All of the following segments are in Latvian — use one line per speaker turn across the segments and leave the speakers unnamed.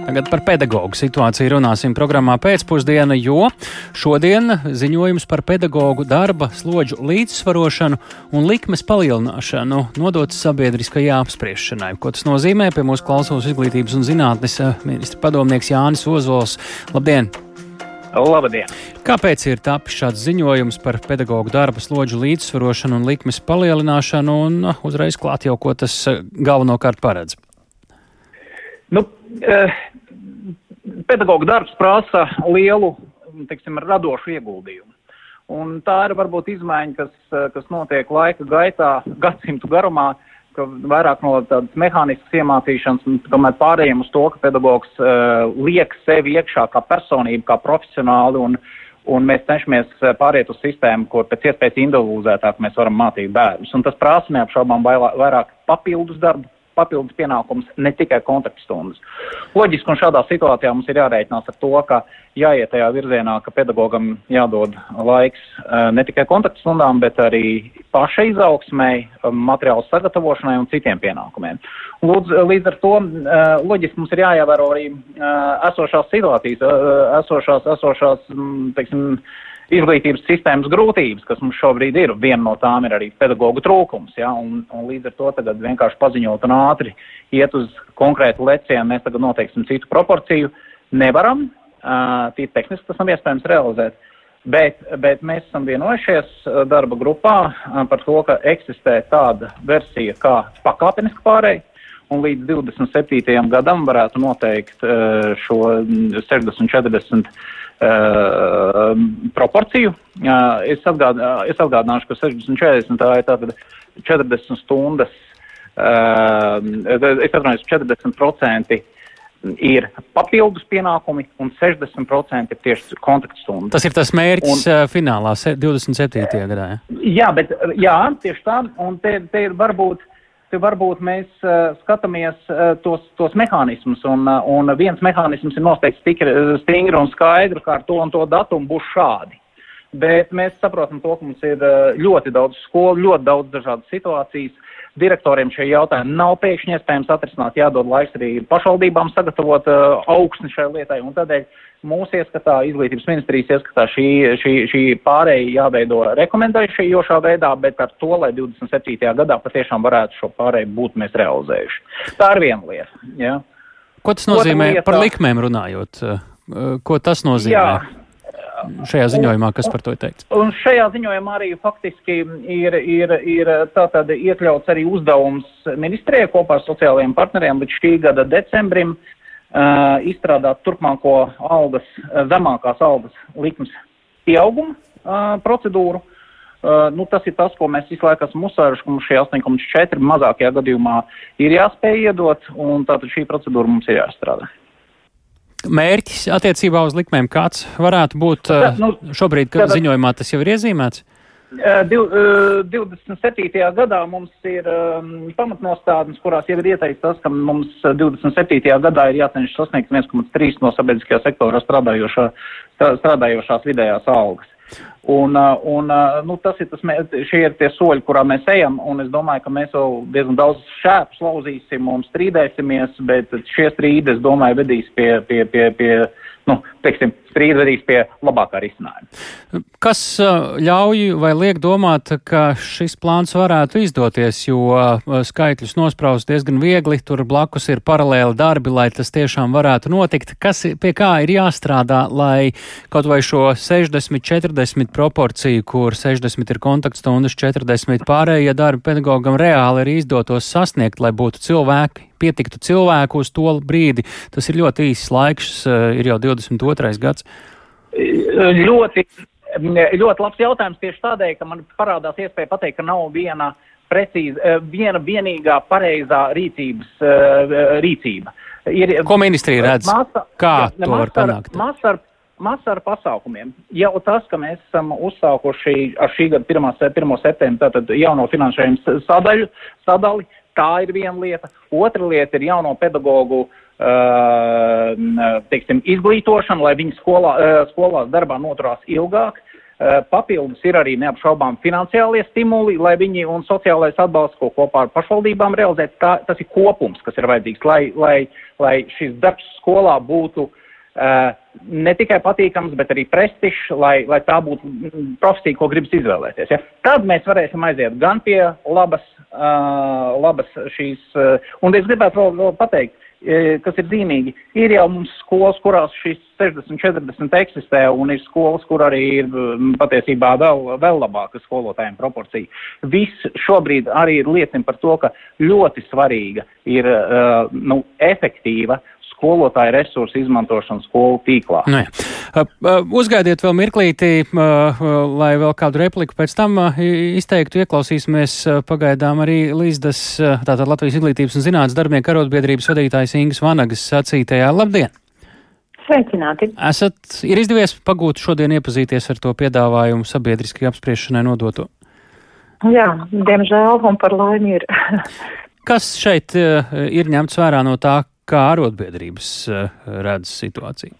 Tagad par pedagoģu situāciju runāsim programmā pēcpusdiena, jo šodien ziņojums par pedagoģu darba slodžu līdzsvarošanu un likmes palielināšanu nodots sabiedriskajai apspriešanai. Ko tas nozīmē? Pie mūsu klausos izglītības un zinātnes eh, ministra padomnieks Jānis Ozols. Labdien!
Labdien!
Kāpēc ir tapis šāds ziņojums par pedagoģu darba slodžu līdzsvarošanu un likmes palielināšanu, un uh, uzreiz klāt jau, ko tas uh, galvenokārt paredz?
Nu, eh, pedagoģa darbs prasa lielu, teiksim, radošu ieguldījumu. Un tā ir varbūt izmaiņa, kas, eh, kas notiek laika gaitā, gadsimtu garumā, ka vairāk no tādas mehāniskas iemācīšanas, tomēr pārējiem uz to, ka pedagogs uh, liek sevi iekšā kā personību, kā profesionāli, un, un mēs cenšamies pāriet uz sistēmu, kur pēc iespējas individualizētāk mēs varam mācīt bērnus. Un tas prasa neapšaubām vairāk papildus darbu, papildus pienākums, ne tikai kontaktstundas. Loģiski, un šādā situācijā mums ir jārēķinās ar to, ka jāiet tajā virzienā, ka pedagogam jādod laiks eh, ne tikai kontaktstundām, bet arī paša izaugsmai, materiālu sagatavošanai un citiem pienākumiem. Lūdz, līdz ar to eh, loģiski mums ir jāievēro arī eh, esošās situācijas, esošās, esošās, mm, teiksim, izglītības sistēmas grūtības, kas mums šobrīd ir. Viena no tām ir arī pedagoģu trūkums. Ja? Un, un līdz ar to tagad vienkārši paziņot un ātri iet uz konkrētu lecienu, mēs tagad noteiksim citu proporciju. Nevaram, uh, tīri tehniski tas nav iespējams realizēt. Bet, bet mēs esam vienojušies darba grupā par to, ka eksistē tāda versija kā pakāpeniska pārēja, un līdz 27. gadam varētu noteikt šo 60-40 Uh, proporciju. Uh, es, atgād, uh, es atgādināšu, ka 60-40 tā ir tātad 40 stundas, es atvainojos, 40% ir papildus pienākumi un 60% ir tieši kontaktstundas.
Tas ir tas mērķis un, finālā 27. gadā. Ja?
Jā, bet jā, tieši tā, un te, te ir varbūt varbūt mēs uh, skatāmies uh, tos, tos mehānismus, un, uh, un viens mehānisms ir noteikti stingri un skaidri, kā ar to un to datumu būs šādi. Bet mēs saprotam to, ka mums ir uh, ļoti daudz skolu, ļoti daudz dažādas situācijas. Direktoriem šie jautājumi nav pēkšņi iespējams atrisināt, jādod laiks arī pašvaldībām sagatavot uh, augsni šai lietai, un tādēļ mūsu ieskatā, izglītības ministrijas ieskatā šī, šī, šī pārēja jāveido rekomendējošā veidā, bet ar to, lai 27. gadā patiešām varētu šo pārēju būt mēs realizējuši. Tā ir viena lieta. Ja.
Ko tas nozīmē lieta, par likmēm runājot? Ko tas nozīmē? Jā. Šajā ziņojumā, kas par to ir teikts?
Un šajā ziņojumā arī faktiski ir, ir, ir tātad iekļauts arī uzdevums ministrijai kopā ar sociālajiem partneriem līdz šī gada decembrim uh, Uh, izstrādāt turpmāko algas, uh, zemākās algas likmes pieauguma uh, procedūru. Nu, tas ir tas, ko mēs visu laiku esam uzsvēruši, ka mums šie 8,4 mazākajā gadījumā ir jāspēj iedot, un tātad šī procedūra mums ir jāizstrādā.
Mērķis attiecībā uz likmēm kāds varētu būt nu, šobrīd, kad ziņojumā tas jau ir iezīmēts?
27. gadā mums ir um, pamatnostādnes, kurās jau ir ieteikts tas, ka mums 27. gadā ir jācenšas sasniegt 1,3 no sabiedriskajā sektorā strādājošā, strādājošās vidējās algas. Un, un nu, tas ir tas, šie ir tie soļi, kurā mēs ejam, un es domāju, ka mēs vēl diezgan daudz šēpus lauzīsim un strīdēsimies, bet šie strīdi, es domāju, vedīs pie, pie, pie, pie nu, teiksim, strīds vedīs pie labākā risinājuma.
Kas ļauj vai liek domāt, ka šis plāns varētu izdoties, jo skaitļus nospraust diezgan viegli, tur blakus ir paralēli darbi, lai tas tiešām varētu notikt. Kas pie kā ir jāstrādā, lai kaut vai šo 60-40 proporciju, kur 60 ir kontaktstundas, 40 pārējie darbi pedagogam reāli arī izdotos sasniegt, lai būtu cilvēki, pietiktu cilvēku uz to brīdi. Tas ir ļoti īsts laiks, uh, ir jau 22. gads?
Ļoti, ļoti labs jautājums tieši tādēļ, ka man parādās iespēja pateikt, ka nav viena precīzi, eh, viena vienīgā pareizā rīcības uh, rīcība.
Ir, Ko ministrija redz? Masa, Kā jā, to var panākt?
Masa ar, masa ar pasākumiem. Jau tas, ka mēs esam uzsākuši ar šī gada 1. 1. septembri tātad jauno finansējumu sadaļu, sadali, tā ir viena lieta. Otra lieta ir jauno pedagoģu uh, teiksim, izglītošanu, lai viņi skolā, skolās darbā noturās ilgāk. Papildus ir arī neapšaubām finansiālie stimuli, lai viņi un sociālais atbalsts, ko kopā ar pašvaldībām realizēt, tā, tas ir kopums, kas ir vajadzīgs, lai, lai, lai šis darbs skolā būtu uh, ne tikai patīkams, bet arī prestižs, lai, lai tā būtu profesija, ko gribas izvēlēties. Ja? Tad mēs varēsim aiziet gan pie labas, uh, labas šīs, uh, un es gribētu vēl, vēl pateikt, kas ir zīmīgi. Ir jau mums skolas, kurās šis 60-40 eksistē, un ir skolas, kur arī ir patiesībā vēl, vēl labāka skolotājiem proporcija. Viss šobrīd arī liecina par to, ka ļoti svarīga ir uh, nu, efektīva skolotāju resursu izmantošanu skolu tīklā.
Nē. Nu uzgaidiet vēl mirklītī, lai vēl kādu repliku pēc tam izteiktu. Ieklausīsimies pagaidām arī Līsdas, tātad Latvijas izglītības un zinātnes darbinieku arotbiedrības vadītājs Ingas Vanagas sacītajā. Labdien!
Sveicināti!
Esat, ir izdevies pagūt šodien iepazīties ar to piedāvājumu sabiedriski apspriešanai nodoto?
Jā, diemžēl un par laimi ir.
Kas šeit ir ņemts vērā no tā, kā arotbiedrības uh, redz situāciju?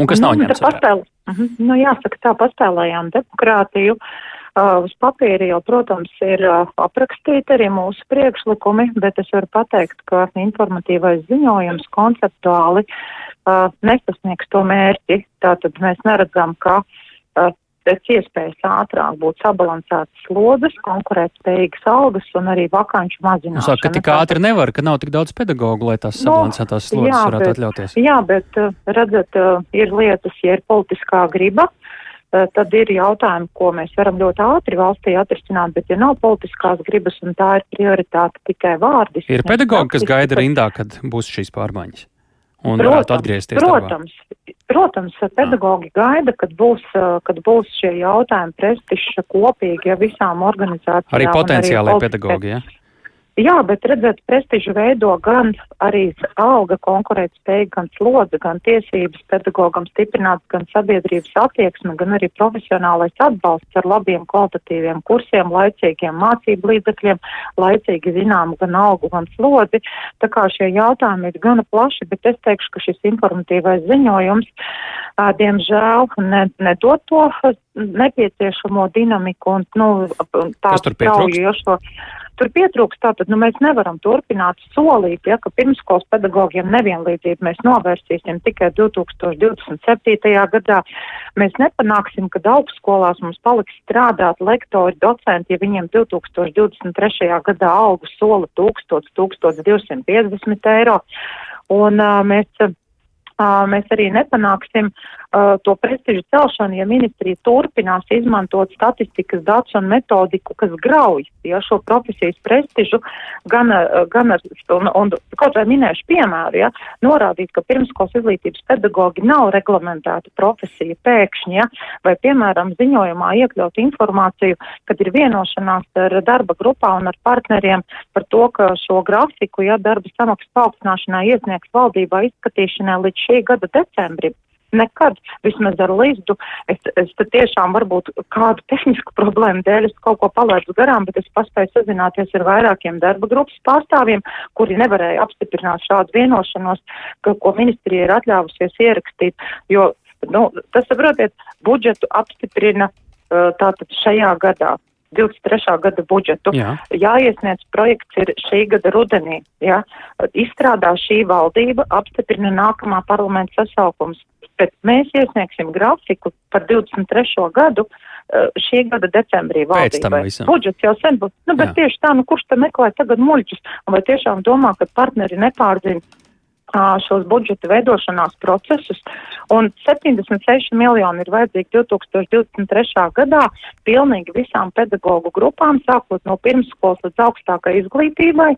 Un kas nav nu, ņemts vērā?
-huh. nu, jāsaka, tā paspēlējām demokrātiju. Uh, uz papīra jau, protams, ir uh, aprakstīti arī mūsu priekšlikumi, bet es varu pateikt, ka informatīvais ziņojums konceptuāli uh, nesasniegs to mērķi. Tātad mēs neredzam, ka uh, pēc iespējas ātrāk būtu sabalansētas slodzes, konkurētspējīgas algas un arī vakanču mazināšana.
Saka, ka tik ātri nevar, ka nav tik daudz pedagogu, lai tās no, sabalansētās slodzes jā, varētu bet, atļauties.
Jā, bet uh, redzat, uh, ir lietas, ja ir politiskā griba, uh, tad ir jautājumi, ko mēs varam ļoti ātri valstī atrisināt, bet ja nav politiskās gribas un tā ir prioritāte tikai vārdis.
Ir pedagogi, kas gaida rindā, kad būs šīs pārmaiņas un protams, varētu atgriezties.
Protams, darbā. protams, pedagogi gaida, kad būs, kad būs šie jautājumi prestiža kopīgi ja visām organizācijām.
Arī potenciālai pedagogi, ja?
Jā, bet redzēt, prestižu veido gan arī alga konkurētspēja, gan slodze, gan tiesības pedagogam stiprināt, gan sabiedrības attieksme, gan arī profesionālais atbalsts ar labiem kvalitatīviem kursiem, laicīgiem mācību līdzekļiem, laicīgi zinām gan algu, gan slodzi. Tā kā šie jautājumi ir gana plaši, bet es teikšu, ka šis informatīvais ziņojums, diemžēl, nedod to nepieciešamo dinamiku un, nu, tādu straujošo. Tur pietrūks tātad, nu mēs nevaram turpināt solīt, ja, ka pirmskolas pedagogiem nevienlīdzību mēs novērsīsim tikai 2027. gadā. Mēs nepanāksim, kad augstskolās mums paliks strādāt lektori, docenti, ja viņiem 2023. gadā algu sola 1000, 1250 eiro. Un uh, mēs mēs arī nepanāksim uh, to prestižu celšanu, ja ministrija turpinās izmantot statistikas datus un metodiku, kas grauj ja, šo profesijas prestižu, gan, gan ar, un, un kaut vai minēšu piemēru, ja, norādīt, ka pirmskolas izglītības pedagogi nav reglamentēta profesija pēkšņi, ja, vai, piemēram, ziņojumā iekļaut informāciju, kad ir vienošanās ar darba grupā un ar partneriem par to, ka šo grafiku, ja darba samaksas paaugstināšanai iesniegs valdībā izskatīšanai līdz šī gada decembrim. Nekad, vismaz ar līdzu, es, es tiešām varbūt kādu tehnisku problēmu dēļ es kaut ko palaidu garām, bet es paspēju sazināties ar vairākiem darba grupas pārstāvjiem, kuri nevarēja apstiprināt šādu vienošanos, ka, ko ministrija ir atļāvusies ierakstīt, jo, nu, tas, saprotiet, budžetu apstiprina tātad šajā gadā. 23. gada budžetu. Jā. Jāiesniedz projekts ir šī gada rudenī. Jā. Izstrādā šī valdība, apstiprina nākamā parlamenta sasaukums. Bet mēs iesniegsim grafiku par 23. gadu eh, šī gada decembrī valdībai. Budžets jau sen būs. Nu, bet Jā. tieši tā, nu kurš te meklē tagad muļķus? Vai tiešām domā, ka partneri nepārzina šos budžeta veidošanās procesus, un 76 miljoni ir vajadzīgi 2023. gadā pilnīgi visām pedagoģu grupām, sākot no pirmskolas līdz augstākai izglītībai,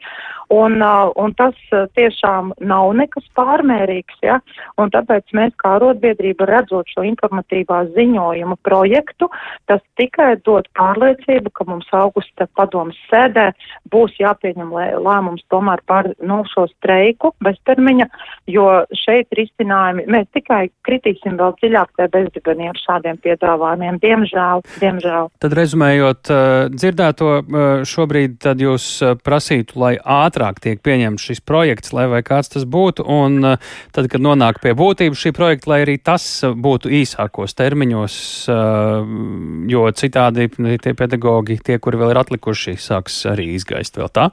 un, un tas tiešām nav nekas pārmērīgs, ja, un tāpēc mēs kā arotbiedrība redzot šo informatīvā ziņojuma projektu, tas tikai dod pārliecību, ka mums augusta padomas sēdē būs jāpieņem lēmums tomēr par nu, šo streiku beztermiņa termiņa, jo šeit risinājumi, mēs tikai kritīsim vēl dziļāk tajā bezdibenī ar šādiem piedāvājumiem. Diemžēl, diemžēl.
Tad rezumējot dzirdēto, šobrīd tad jūs prasītu, lai ātrāk tiek pieņemts šis projekts, lai vai kāds tas būtu, un tad, kad nonāk pie būtības šī projekta, lai arī tas būtu īsākos termiņos, jo citādi tie pedagogi, tie, kuri vēl ir atlikuši, sāks arī izgaist vēl tā?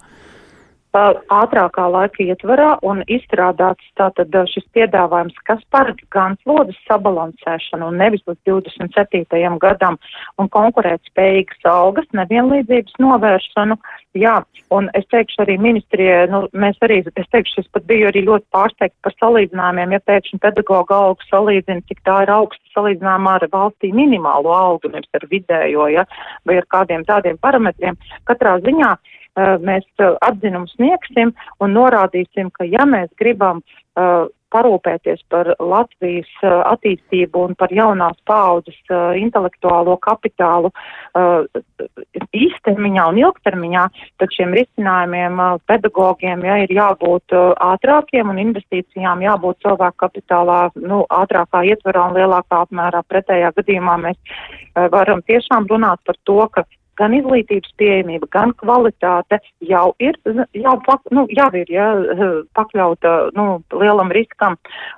Ātrākā laika ietvarā un izstrādāts tātad šis piedāvājums, kas paredz gan slodzes sabalansēšanu un nevis līdz 27. gadam un konkurētspējīgas algas nevienlīdzības novēršanu. Jā, un es teikšu arī ministrijai, nu, mēs arī, es teikšu, es pat biju arī ļoti pārsteigts par salīdzinājumiem, ja pēkšņi pedagoga algu salīdzina, cik tā ir augsta salīdzinājumā ar valstī minimālo algu, nevis ar vidējo, ja, vai ar kādiem tādiem parametriem. Katrā ziņā mēs atzinumu sniegsim un norādīsim, ka ja mēs gribam uh, parūpēties par Latvijas uh, attīstību un par jaunās paaudzes uh, intelektuālo kapitālu īstermiņā un ilgtermiņā, tad šiem risinājumiem pedagogiem ja, ir jābūt ātrākiem un investīcijām jābūt cilvēku kapitālā nu, ātrākā ietverā un lielākā apmērā. Pretējā gadījumā mēs varam tiešām runāt par to, ka gan izglītības pieejamība, gan kvalitāte jau ir, jau, nu, jau ir ja, pakļauta nu, lielam riskam.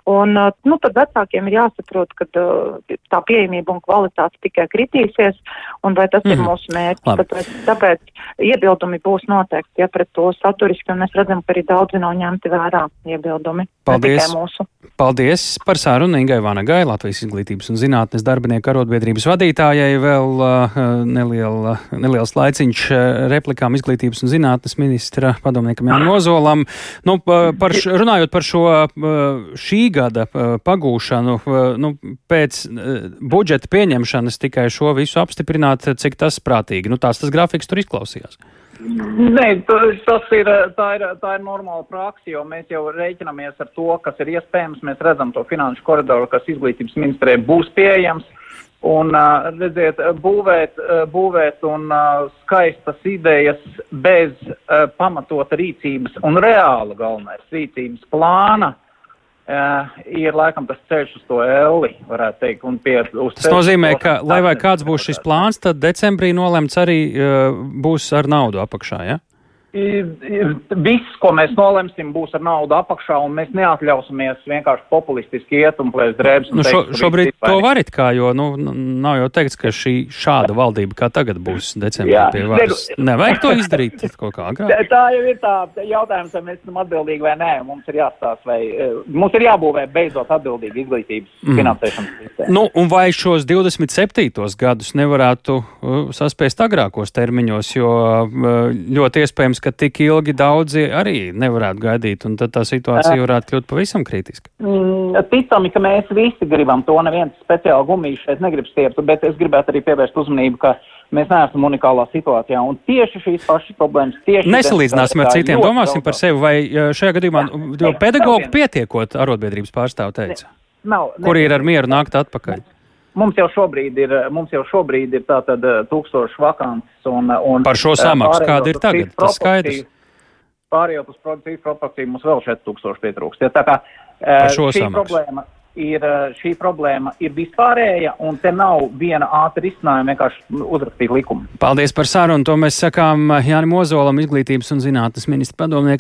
Un nu, tad vecākiem ir jāsaprot, ka tā pieejamība un kvalitāte tikai kritīsies, un vai tas mm. ir mhm. mūsu mērķis. Tāpēc, tāpēc iebildumi būs noteikti ja, pret to saturiski, un mēs redzam, ka arī daudzi nav ņemti vērā iebildumi.
Paldies! Paldies par sārunu Ingai Vanagai, Latvijas izglītības un zinātnes darbinieku arotbiedrības vadītājai. Vēl uh, neliela neliels laiciņš eh, replikām izglītības un zinātnes ministra padomniekam Jānam Ozolam. Nu, par, runājot par šo šī gada pagūšanu, nu, pēc budžeta pieņemšanas tikai šo visu apstiprināt, cik tas prātīgi. Nu, tās tas grafiks tur izklausījās.
Nē, tas ir tā, ir, tā ir normāla praksa, jo mēs jau rēķinamies ar to, kas ir iespējams. Mēs redzam to finanšu koridoru, kas izglītības ministrē būs pieejams. Un, redziet, būvēt, būvēt un skaistas idejas bez pamatota rīcības un reāla galvenais rīcības plāna ir laikam tas ceļš uz to elli, varētu teikt. Pie,
tas nozīmē, ka, lai vai kāds būs šis plāns, tad decembrī nolemts arī būs ar naudu apakšā, ja?
Viss, ko mēs nolemsim, būs ar naudu apakšā, un mēs neatļausimies vienkārši populistiski iet un plēst drēbes.
Nu, šo, šobrīd to varit kā, jo nu, nav jau teikts, ka šī šāda valdība kā tagad būs decembrī pie varas. Nevajag to izdarīt kaut kā agrāk.
Tā jau ir tā jautājums, vai mēs esam atbildīgi vai nē. Mums ir jāstāsta, vai eh, mums ir jābūvē beidzot atbildīgi izglītības mm. finansēšanas sistēma.
Nu, un vai šos 27. gadus nevarētu uh, saspēst agrākos termiņos, jo uh, ļoti iespējams, ka tik ilgi daudzi arī nevarētu gaidīt, un tad tā situācija varētu kļūt pavisam kritiska.
Mm, ticami, ka mēs visi gribam to, neviens speciāli gumijas šeit negrib stiept, bet es gribētu arī pievērst uzmanību, ka mēs neesam unikālā situācijā, un tieši šīs pašas problēmas tieši.
Nesalīdzināsim ar citiem, domāsim par sevi, vai šajā gadījumā, jo pedagogu pietiekot arotbiedrības pārstāvu teica, ne, nav, ne, kuri ir ar mieru nākt atpakaļ. Ne.
Mums jau šobrīd ir, mums jau šobrīd ir tātad eh, tūkstoši vakants un, un
par šo samaksu, kāda ir tagad, tas skaidrs.
Pārējot uz produkcijas proporciju mums vēl 4000 pietrūkst. Ja, tā kā eh, šī samaksu. problēma ir, eh, šī problēma ir vispārēja, un te nav viena ātra risinājuma vienkārši uzrakstīt likumu.
Paldies par sarunu. To mēs sakām Jānim Ozolam, izglītības un zinātnes ministra padomniekam.